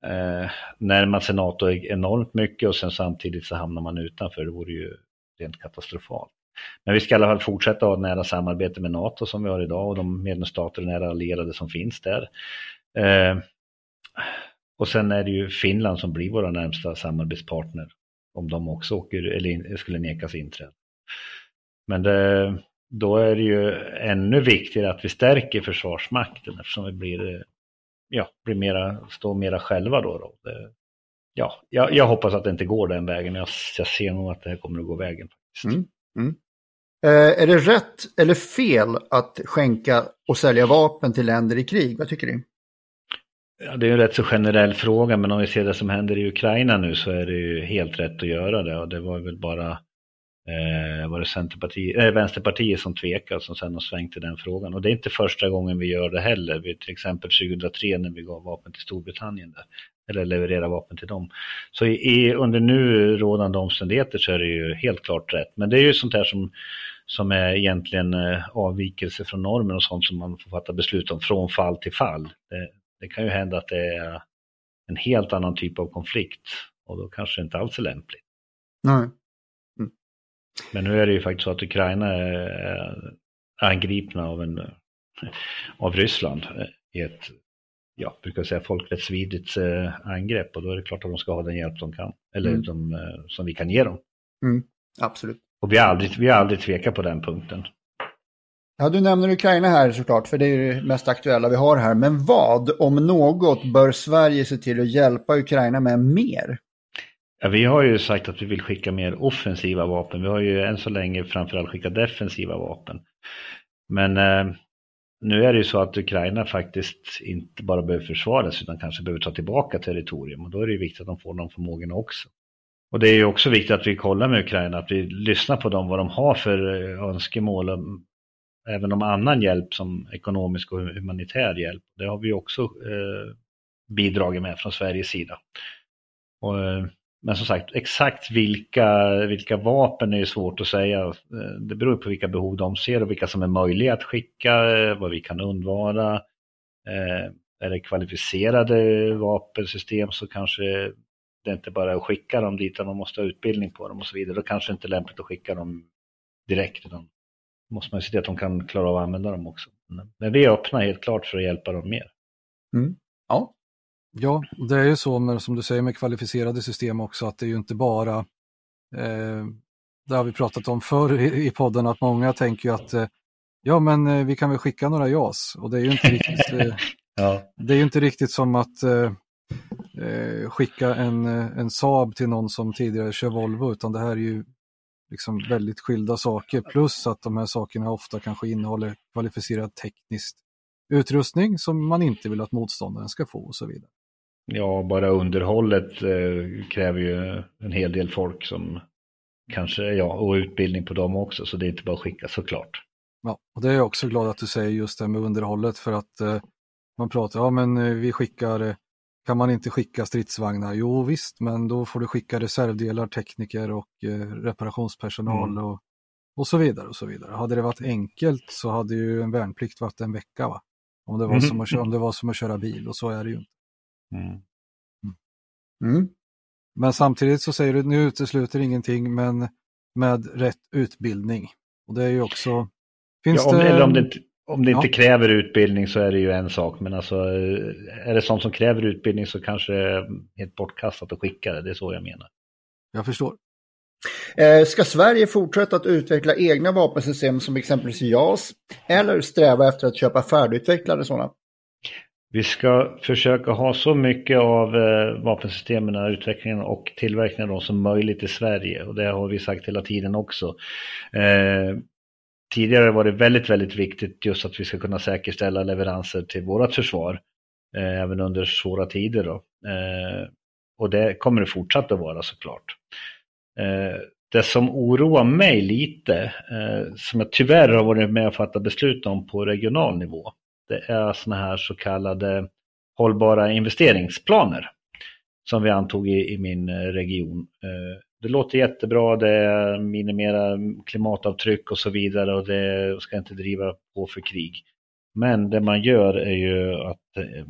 eh, närmat sig NATO e- enormt mycket och sen samtidigt så hamnar man utanför. Det vore ju rent katastrofalt. Men vi ska i alla fall fortsätta ha nära samarbete med NATO som vi har idag och de medlemsstater och nära allierade som finns där. Eh, och sen är det ju Finland som blir våra närmsta samarbetspartner om de också åker, eller skulle nekas inträde. Men det, då är det ju ännu viktigare att vi stärker Försvarsmakten eftersom vi blir, ja, blir mera, står mera själva då. då. Det, ja, jag, jag, hoppas att det inte går den vägen, jag, jag ser nog att det här kommer att gå vägen. Mm, mm. Eh, är det rätt eller fel att skänka och sälja vapen till länder i krig? Vad tycker du? Ja, det är en rätt så generell fråga, men om vi ser det som händer i Ukraina nu så är det ju helt rätt att göra det. Och det var väl bara eh, var det Centerpartiet, äh, Vänsterpartiet som tvekade som sen har svängt i den frågan. Och det är inte första gången vi gör det heller. Vi, till exempel 2003 när vi gav vapen till Storbritannien där, eller levererade vapen till dem. Så i, i, under nu rådande omständigheter så är det ju helt klart rätt. Men det är ju sånt här som som är egentligen eh, avvikelse från normen och sånt som man får fatta beslut om från fall till fall. Det, det kan ju hända att det är en helt annan typ av konflikt och då kanske det inte alls är lämpligt. Nej. Mm. Men nu är det ju faktiskt så att Ukraina är angripna av, en, av Ryssland i ett, ja, brukar säga folkrättsvidrigt eh, angrepp och då är det klart att de ska ha den hjälp de kan, eller mm. de, eh, som vi kan ge dem. Mm. Absolut. Och vi har aldrig, vi har aldrig tvekat på den punkten. Ja, du nämner Ukraina här såklart, för det är det mest aktuella vi har här. Men vad, om något, bör Sverige se till att hjälpa Ukraina med mer? Ja, vi har ju sagt att vi vill skicka mer offensiva vapen. Vi har ju än så länge framförallt skickat defensiva vapen. Men eh, nu är det ju så att Ukraina faktiskt inte bara behöver försvaras utan kanske behöver ta tillbaka territorium och då är det ju viktigt att de får de förmågorna också. Och det är ju också viktigt att vi kollar med Ukraina, att vi lyssnar på dem, vad de har för eh, önskemål, även om annan hjälp som ekonomisk och humanitär hjälp. Det har vi också eh, bidragit med från Sveriges sida. Och, eh, men som sagt, exakt vilka, vilka vapen är svårt att säga. Eh, det beror på vilka behov de ser och vilka som är möjliga att skicka, eh, vad vi kan undvara. Eh, är det kvalificerade vapensystem så kanske det inte bara är att skicka dem dit, utan man måste ha utbildning på dem och så vidare. Då kanske det inte är lämpligt att skicka dem direkt, utan måste man se till att de kan klara av att använda dem också. Men vi är öppna helt klart för att hjälpa dem mer. Mm. Ja, Ja, det är ju så med, som du säger med kvalificerade system också att det är ju inte bara, eh, det har vi pratat om förr i, i podden, att många tänker ju att eh, ja men eh, vi kan väl skicka några JAS och det är ju inte riktigt, eh, ja. det är ju inte riktigt som att eh, eh, skicka en, en Saab till någon som tidigare kör Volvo utan det här är ju liksom väldigt skilda saker plus att de här sakerna ofta kanske innehåller kvalificerad teknisk utrustning som man inte vill att motståndaren ska få och så vidare. Ja, bara underhållet eh, kräver ju en hel del folk som kanske, ja, och utbildning på dem också, så det är inte bara att skicka såklart. Ja, och det är jag också glad att du säger just det med underhållet för att eh, man pratar, ja men eh, vi skickar, eh, kan man inte skicka stridsvagnar? Jo visst, men då får du skicka reservdelar, tekniker och eh, reparationspersonal mm. och, och så vidare och så vidare. Hade det varit enkelt så hade ju en värnplikt varit en vecka va? Om det var, mm. som, att, om det var som att köra bil och så är det ju inte. Mm. mm. Mm. Men samtidigt så säger du nu utesluter ingenting men med rätt utbildning. Och det är ju också... Finns ja, om, det... Eller om det, om det inte ja. kräver utbildning så är det ju en sak. Men alltså är det sånt som kräver utbildning så kanske det är helt bortkastat att skicka det. Det är så jag menar. Jag förstår. Eh, ska Sverige fortsätta att utveckla egna vapensystem som exempelvis JAS eller sträva efter att köpa färdigutvecklade sådana? Vi ska försöka ha så mycket av eh, vapensystemen, utvecklingen och tillverkningen av dem som möjligt i Sverige och det har vi sagt hela tiden också. Eh, tidigare var det väldigt, väldigt viktigt just att vi ska kunna säkerställa leveranser till vårt försvar, eh, även under svåra tider. Då. Eh, och det kommer det fortsatt att vara såklart. Eh, det som oroar mig lite, eh, som jag tyvärr har varit med och fattat beslut om på regional nivå, det är sådana här så kallade hållbara investeringsplaner som vi antog i, i min eh, region. Eh, det låter jättebra, det minimerar klimatavtryck och så vidare och det ska inte driva på för krig. Men det man gör är ju att eh,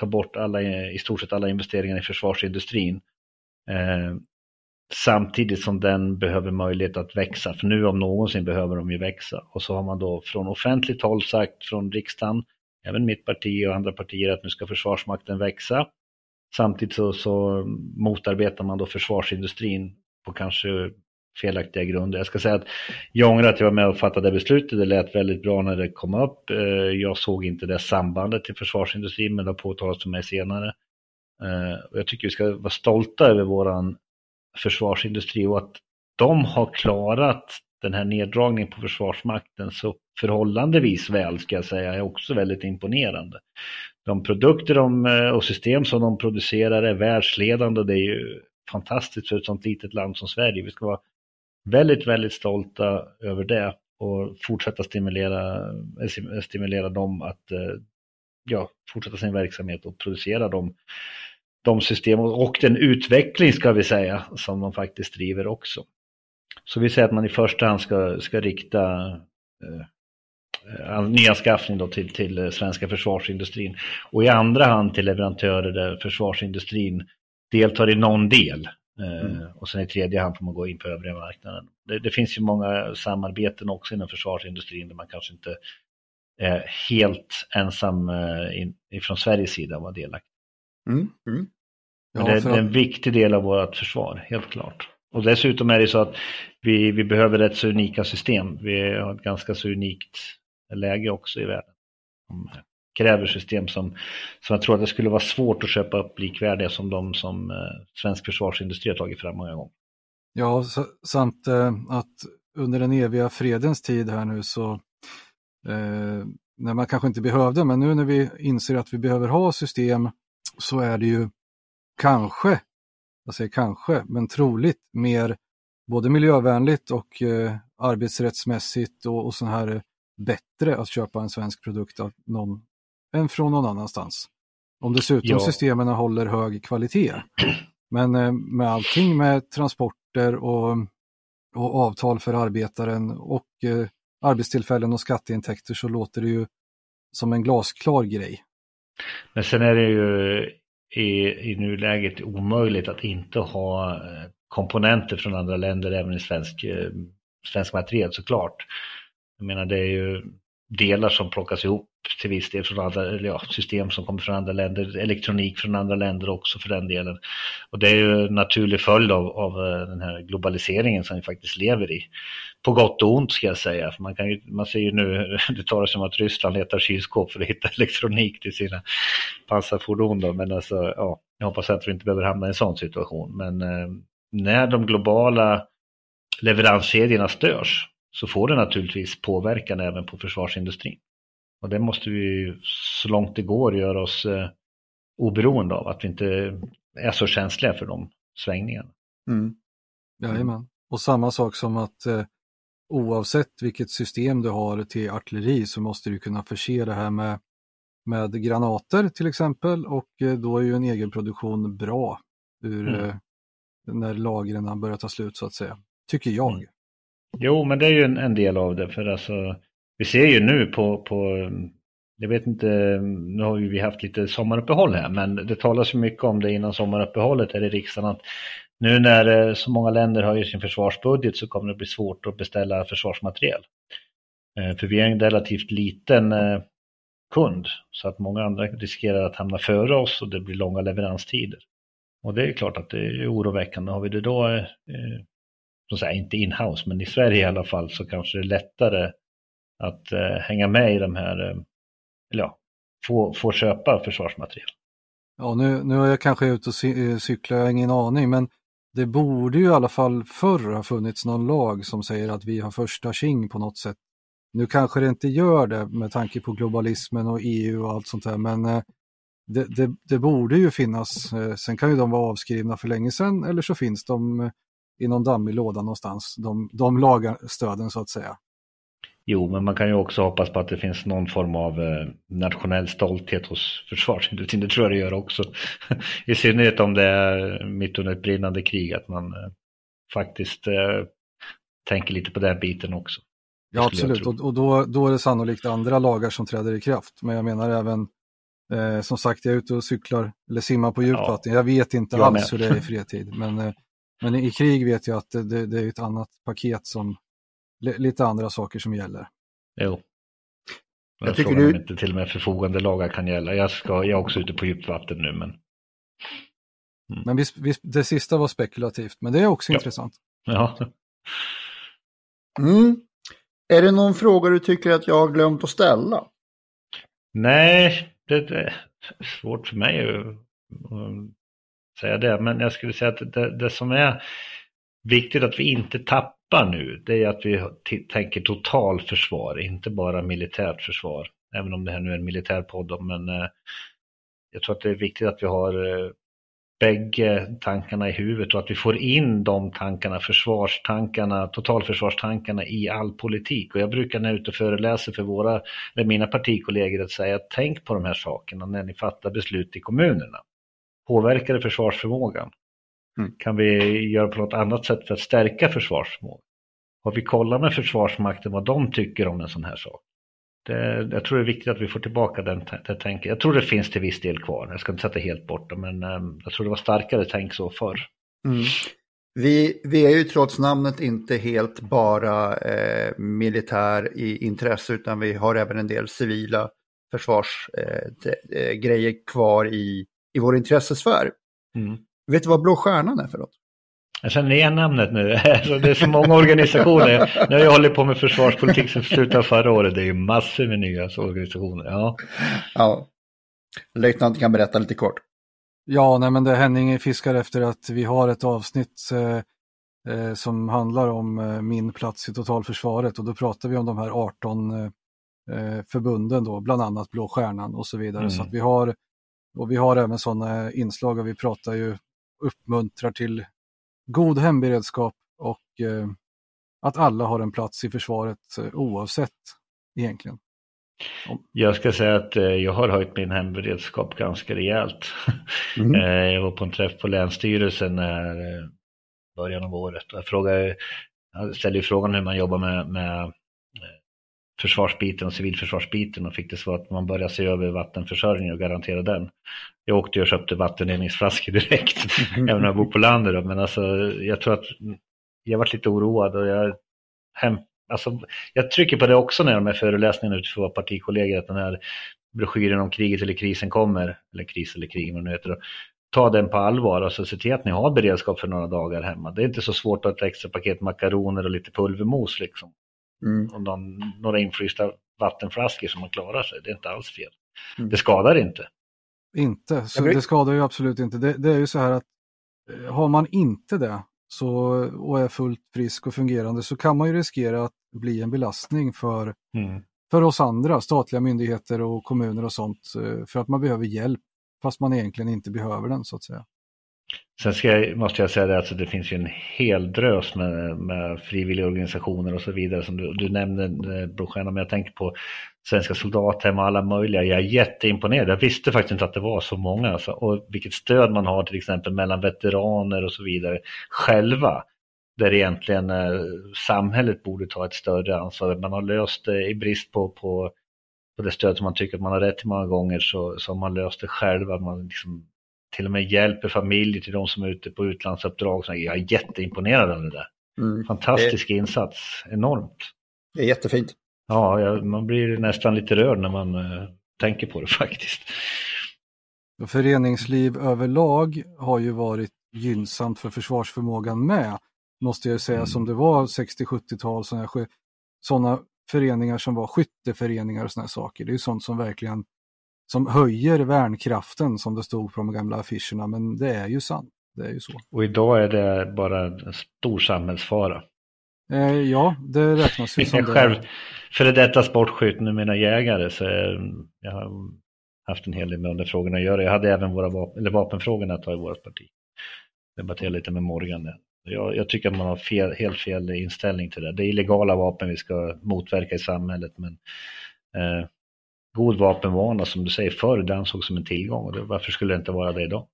ta bort alla, i stort sett alla investeringar i försvarsindustrin. Eh, samtidigt som den behöver möjlighet att växa, för nu om någonsin behöver de ju växa. Och så har man då från offentligt håll sagt från riksdagen även mitt parti och andra partier att nu ska Försvarsmakten växa. Samtidigt så, så motarbetar man då försvarsindustrin på kanske felaktiga grunder. Jag ska säga att jag ångrar att jag var med och fattade beslutet. Det lät väldigt bra när det kom upp. Eh, jag såg inte det sambandet till försvarsindustrin, men det har påtalats för mig senare. Eh, jag tycker vi ska vara stolta över våran försvarsindustri och att de har klarat den här neddragningen på Försvarsmakten så förhållandevis väl ska jag säga är också väldigt imponerande. De produkter de, eh, och system som de producerar är världsledande och det är ju fantastiskt för ett sånt litet land som Sverige. Vi ska vara väldigt, väldigt stolta över det och fortsätta stimulera, eh, eh, stimulera dem att eh, ja, fortsätta sin verksamhet och producera de, de system och den utveckling ska vi säga som de faktiskt driver också. Så vi säger att man i första hand ska, ska rikta eh, nyanskaffning då till, till svenska försvarsindustrin och i andra hand till leverantörer där försvarsindustrin deltar i någon del. Eh, mm. Och sen i tredje hand får man gå in på övriga marknaden. Det, det, finns ju många samarbeten också inom försvarsindustrin där man kanske inte är helt ensam eh, in, från Sveriges sida vara delaktig. Mm. Mm. Men det, det, är en viktig del av vårt försvar, helt klart. Och dessutom är det så att vi, vi behöver rätt så unika system. Vi har ett ganska så unikt läge också i världen kräver system som, som jag tror att det skulle vara svårt att köpa upp likvärdiga som de som eh, svensk försvarsindustri har tagit fram många gånger. Ja, samt eh, att under den eviga fredens tid här nu så eh, när man kanske inte behövde, men nu när vi inser att vi behöver ha system så är det ju kanske, jag säger kanske, men troligt mer både miljövänligt och eh, arbetsrättsmässigt och, och så här eh, bättre att köpa en svensk produkt av någon, än från någon annanstans. Om dessutom ja. systemen håller hög kvalitet. Men eh, med allting med transporter och, och avtal för arbetaren och eh, arbetstillfällen och skatteintäkter så låter det ju som en glasklar grej. Men sen är det ju i, i nuläget omöjligt att inte ha eh, komponenter från andra länder även i svensk, eh, svensk materiel såklart. Jag menar det är ju delar som plockas ihop till viss del från andra, ja, system som kommer från andra länder, elektronik från andra länder också för den delen. Och det är ju en naturlig följd av, av eh, den här globaliseringen som vi faktiskt lever i. På gott och ont ska jag säga, för man, kan ju, man ser ju nu, det talas som att Ryssland letar kylskåp för att hitta elektronik till sina pansarfordon då, men alltså, ja, jag hoppas att vi inte behöver hamna i en sån situation. Men eh, när de globala leveranskedjorna störs så får det naturligtvis påverkan även på försvarsindustrin. Och det måste vi så långt det går göra oss eh, oberoende av, att vi inte är så känsliga för de svängningarna. Mm. Jajamän. Och samma sak som att eh, oavsett vilket system du har till artilleri så måste du kunna förse det här med, med granater till exempel och eh, då är ju en egen produktion bra ur, mm. eh, när lagren börjar ta slut så att säga, tycker jag. Mm. Jo, men det är ju en, en, del av det. För alltså, vi ser ju nu på, på, jag vet inte, nu har ju vi haft lite sommaruppehåll här, men det talas ju mycket om det innan sommaruppehållet här i riksdagen. Att nu när eh, så många länder höjer sin försvarsbudget så kommer det bli svårt att beställa försvarsmateriel. Eh, för vi är en relativt liten eh, kund, så att många andra riskerar att hamna före oss och det blir långa leveranstider. Och det är klart att det är oroväckande. Har vi det då säga, inte inhouse, men i Sverige i alla fall så kanske det är lättare att eh, hänga med i de här, eh, eller ja, få, få köpa försvarsmateriel. Ja, nu, nu är jag kanske ute och eh, cyklar, jag har ingen aning, men det borde ju i alla fall förr ha funnits någon lag som säger att vi har första tjing på något sätt. Nu kanske det inte gör det med tanke på globalismen och EU och allt sånt där, men eh, det, det, det, borde ju finnas. Eh, sen kan ju de vara avskrivna för länge sedan eller så finns de eh, i någon dammig låda någonstans, de, de lagerstöden så att säga. Jo, men man kan ju också hoppas på att det finns någon form av eh, nationell stolthet hos försvarsindustrin. Det tror jag det gör också. I synnerhet om det är mitt under ett brinnande krig, att man eh, faktiskt eh, tänker lite på den biten också. Ja, absolut. Och, och då, då är det sannolikt andra lagar som träder i kraft. Men jag menar även, som sagt, jag är ute och cyklar eller simmar på djupvatten. Ja. Jag vet inte jag alls med. hur det är i fredstid. Men men i krig vet jag att det, det är ett annat paket som, lite andra saker som gäller. Jo. Jag, jag tycker du... inte till och med förfogande lagar kan gälla. Jag, ska, jag är också ute på djupt vatten nu men... Mm. Men visst, visst, det sista var spekulativt, men det är också ja. intressant. Ja. Mm. Är det någon fråga du tycker att jag har glömt att ställa? Nej, det, det är svårt för mig att säga det. Men jag skulle säga att det, det som är viktigt att vi inte tappar nu, det är att vi tänker totalförsvar, inte bara militärt försvar. Även om det här nu är en militärpodd, men eh, jag tror att det är viktigt att vi har eh, bägge tankarna i huvudet och att vi får in de tankarna, försvarstankarna, totalförsvarstankarna i all politik. Och jag brukar när jag är ute och föreläser för våra, eller mina partikollegor att säga tänk på de här sakerna när ni fattar beslut i kommunerna. Påverkar det försvarsförmågan? Mm. Kan vi göra på något annat sätt för att stärka försvarsförmågan? Har vi kollat med Försvarsmakten vad de tycker om en sån här sak? Det, jag tror det är viktigt att vi får tillbaka den, det tänket. Jag tror det finns till viss del kvar. Jag ska inte sätta helt bort det, men um, jag tror det var starkare tänk så förr. Mm. Vi, vi är ju trots namnet inte helt bara eh, militär i intresse, utan vi har även en del civila försvarsgrejer eh, eh, kvar i, i vår intressesfär. Mm. Vet du vad Blå Stjärnan är för något? Jag känner igen namnet nu. Alltså, det är så många organisationer. Nu har jag hållit på med försvarspolitik sedan slutet av förra året. Det är ju massor med nya organisationer. Ja. Ja. Löjtnant kan berätta lite kort. Ja, nej men det Henning fiskar efter att vi har ett avsnitt eh, eh, som handlar om eh, min plats i totalförsvaret och då pratar vi om de här 18 eh, eh, förbunden då, bland annat Blå Stjärnan och så vidare. Mm. Så att vi har, och vi har även sådana inslag och vi pratar ju, uppmuntrar till god hemberedskap och eh, att alla har en plats i försvaret eh, oavsett egentligen. Jag ska säga att eh, jag har höjt min hemberedskap ganska rejält. Mm. Eh, jag var på en träff på Länsstyrelsen när eh, början av året. Och Jag, frågade, jag ställde ju frågan hur man jobbar med, med försvarsbiten och civilförsvarsbiten och fick det svar att man börjar se över vattenförsörjningen och garantera den. Jag åkte ju och köpte vattenledningsflaskor direkt, även om jag bor på landet. då. Men alltså, jag tror att jag varit lite oroad och jag, hem, alltså, jag trycker på det också när de här föreläsningarna för våra partikollegor, att den här broschyren om kriget eller krisen kommer, eller kris eller krig, vad det nu heter, då, ta den på allvar och så se till att ni har beredskap för några dagar hemma. Det är inte så svårt att ha ett extra paket makaroner och lite pulvermos liksom. Mm. Och någon, några infrysta vattenflaskor som man klarar sig. Det är inte alls fel. Mm. Det skadar inte. Inte, så det skadar ju absolut inte. Det, det är ju så här att eh, har man inte det så, och är fullt frisk och fungerande så kan man ju riskera att bli en belastning för, för oss andra, statliga myndigheter och kommuner och sånt, eh, för att man behöver hjälp fast man egentligen inte behöver den så att säga. Sen ska jag, måste jag säga det, alltså det finns ju en hel drös med, med frivilliga organisationer och så vidare. Som du, du nämnde eh, Brostjärnan, men jag tänker på Svenska soldathem och alla möjliga. Jag är jätteimponerad. Jag visste faktiskt inte att det var så många. Alltså. Och vilket stöd man har till exempel mellan veteraner och så vidare själva. Där egentligen eh, samhället borde ta ett större ansvar. Man har löst det i brist på, på, på det stöd som man tycker att man har rätt till många gånger så, så har man löst det själva. Man liksom till och med hjälper familjer till de som är ute på utlandsuppdrag. Så Jag är jätteimponerad av det där. Mm. Fantastisk insats, enormt. Det är jättefint. Ja, jag, man blir nästan lite rörd när man eh, tänker på det faktiskt. Föreningsliv överlag har ju varit gynnsamt för försvarsförmågan med, måste jag säga, Mm. som det var 60-70-tal, sådana, här- sådana föreningar som var skytteföreningar och sådana saker. Det är ju sånt som verkligen som höjer värnkraften som det stod på de gamla affischerna, men det är ju sant. Det är ju så. Och idag är det bara en stor samhällsfara. Eh, ja, det räknas ju som Jag det. själv, före detta sportskytt, nu mina jägare, så jag har haft en hel del med de frågorna att göra. Jag hade även våra vapen, eller vapenfrågorna att ta i vårt parti. Debatterade lite med Morgan där. Jag, jag tycker att man har fel, helt fel inställning till det. Det är illegala vapen vi ska motverka i samhället, men eh, god vapenvana som du säger förr, det ansågs som en tillgång. Och det, varför skulle det inte vara det idag?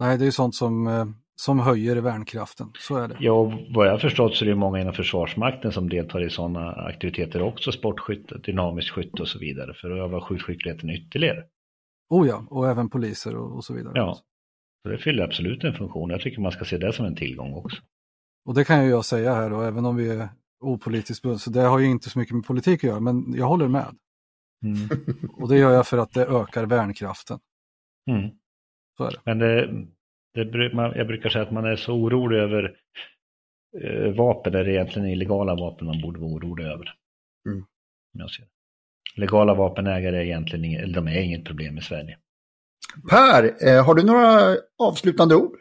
Nej, det är ju sånt som, eh, som höjer värnkraften. Så är det. Ja, vad jag förstått så är det många inom Försvarsmakten som deltar i sådana aktiviteter också, sportskytte, dynamiskt skytte och så vidare, för att öva skjutskickligheten ytterligare. Oh ja, och även poliser och, och så vidare. Ja, så det fyller absolut en funktion. Jag tycker man ska se det som en tillgång också. Och det kan ju jag säga här då, även om vi är opolitiskt bundna, så det har ju inte så mycket med politik att göra, men jag håller med. Och det gör jag för att det ökar värnkraften. Mm. Så är det. Men det, det, man, jag brukar säga att man är så orolig över eh, vapen, det egentligen är illegala vapen man borde vara orolig över. Mm. Jag ser. det. Legala vapenägare är egentligen inget, eller de är inget problem i Sverige. Per, eh, har du några avslutande ord?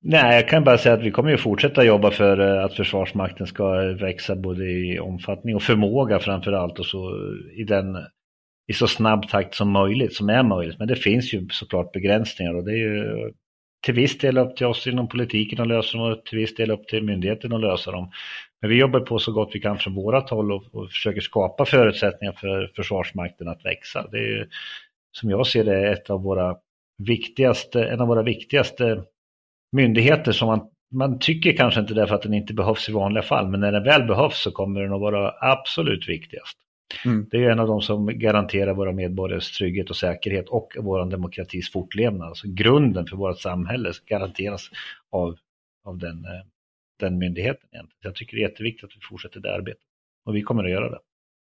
Nej, jag kan bara säga att vi kommer ju fortsätta jobba för eh, att Försvarsmakten ska växa både i omfattning och förmåga framför allt och så eh, i den i så snabb takt som möjligt, som är möjligt. Men det finns ju såklart begränsningar och det är ju till viss del upp till oss inom politiken att lösa dem och till viss del upp till myndigheten att lösa dem. Men vi jobbar på så gott vi kan från vårat håll och, och försöker skapa förutsättningar för Försvarsmakten att växa. Det är ju, som jag ser det ett av våra viktigaste, en av våra viktigaste myndigheter som man, man tycker kanske inte därför att den inte behövs i vanliga fall, men när den väl behövs så kommer den att vara absolut viktigast. Mm. Det är en av de som garanterar våra medborgares trygghet och säkerhet och vår demokratis fortlevnad. Alltså grunden för vårt samhälle garanteras av, av den, eh, den myndigheten. Egentligen. Jag tycker det är jätteviktigt att vi fortsätter det arbetet. Och vi kommer att göra det.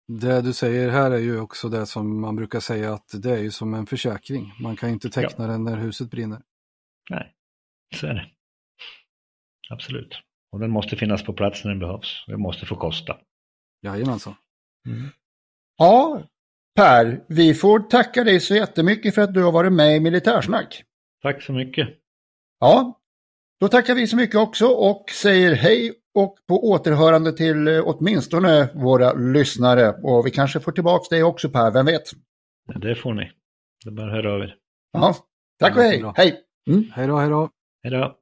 Det du säger här är ju också det som man brukar säga att det är ju som en försäkring. Man kan inte teckna den när huset brinner. Nej, så är det. Absolut. Och den måste finnas på plats när den behövs. Det måste få kosta. Jajamensan. Mm. Ja, Per, vi får tacka dig så jättemycket för att du har varit med i Militärsnack. Tack så mycket. Ja, då tackar vi så mycket också och säger hej och på återhörande till eh, åtminstone våra lyssnare. Och vi kanske får tillbaka dig också Per, vem vet? Det får ni. Det är bara att höra av er. Ja, tack och hej. Hej! Mm. Hej då, hej då. Hej då.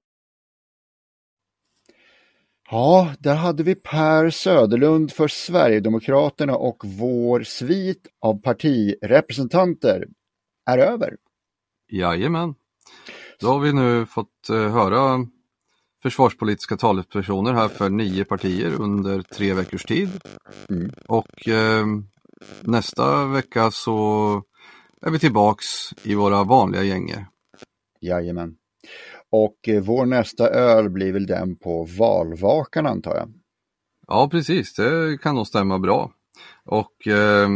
Ja, där hade vi Per Söderlund för Sverigedemokraterna och vår svit av partirepresentanter är över. Jajamän. Då har vi nu fått uh, höra försvarspolitiska talespersoner här för nio partier under tre veckors tid. Mm. Och uh, nästa vecka så är vi tillbaks i våra vanliga gänger. Jajamän. Och eh, vår nästa öl blir väl den på valvakan antar jag? Ja precis, det kan nog stämma bra. Och eh,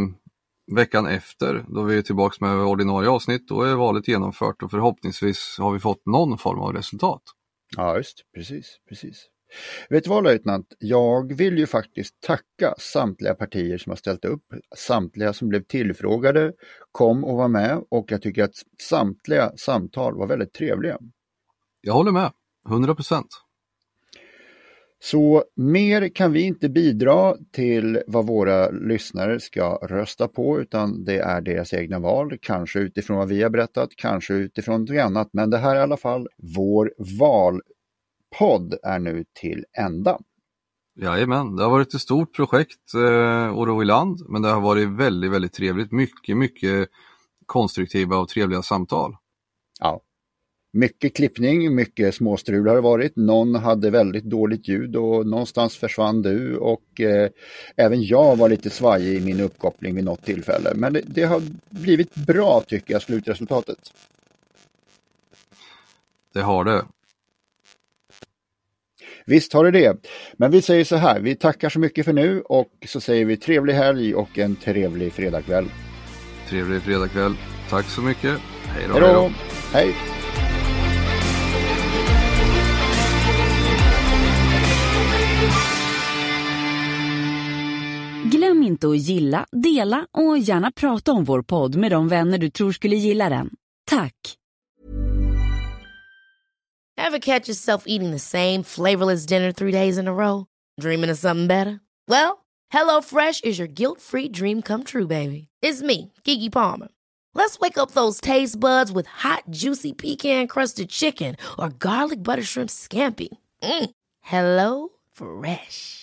veckan efter, då vi är tillbaks med ordinarie avsnitt, då är valet genomfört och förhoppningsvis har vi fått någon form av resultat. Ja just precis, precis. Vet du vad löjtnant, jag vill ju faktiskt tacka samtliga partier som har ställt upp, samtliga som blev tillfrågade, kom och var med och jag tycker att samtliga samtal var väldigt trevliga. Jag håller med, 100 procent. Så mer kan vi inte bidra till vad våra lyssnare ska rösta på utan det är deras egna val, kanske utifrån vad vi har berättat, kanske utifrån något annat. Men det här är i alla fall vår valpodd är nu till ända. Jajamän, det har varit ett stort projekt, eh, Oro i land, men det har varit väldigt, väldigt trevligt. Mycket, mycket konstruktiva och trevliga samtal. Ja, mycket klippning, mycket småstrul har det varit. Någon hade väldigt dåligt ljud och någonstans försvann du och eh, även jag var lite svajig i min uppkoppling vid något tillfälle. Men det, det har blivit bra tycker jag, slutresultatet. Det har det. Visst har det det. Men vi säger så här, vi tackar så mycket för nu och så säger vi trevlig helg och en trevlig fredagkväll. Trevlig fredagkväll. Tack så mycket. Hej då. Hej då. Hej. Glöm inte att gilla, dela och gärna prata om vår podd med de vänner du tror skulle gilla den. Tack! Have catch yourself eating the same flavorless dinner three days in a row? Dreaming of something better? Well, hello fresh is your guilt free dream come true baby. It's me, Gigi Palmer. Let's wake up those taste buds with hot juicy pecan crusted chicken or garlic butter shrimp scampi. Mm. Hello Fresh.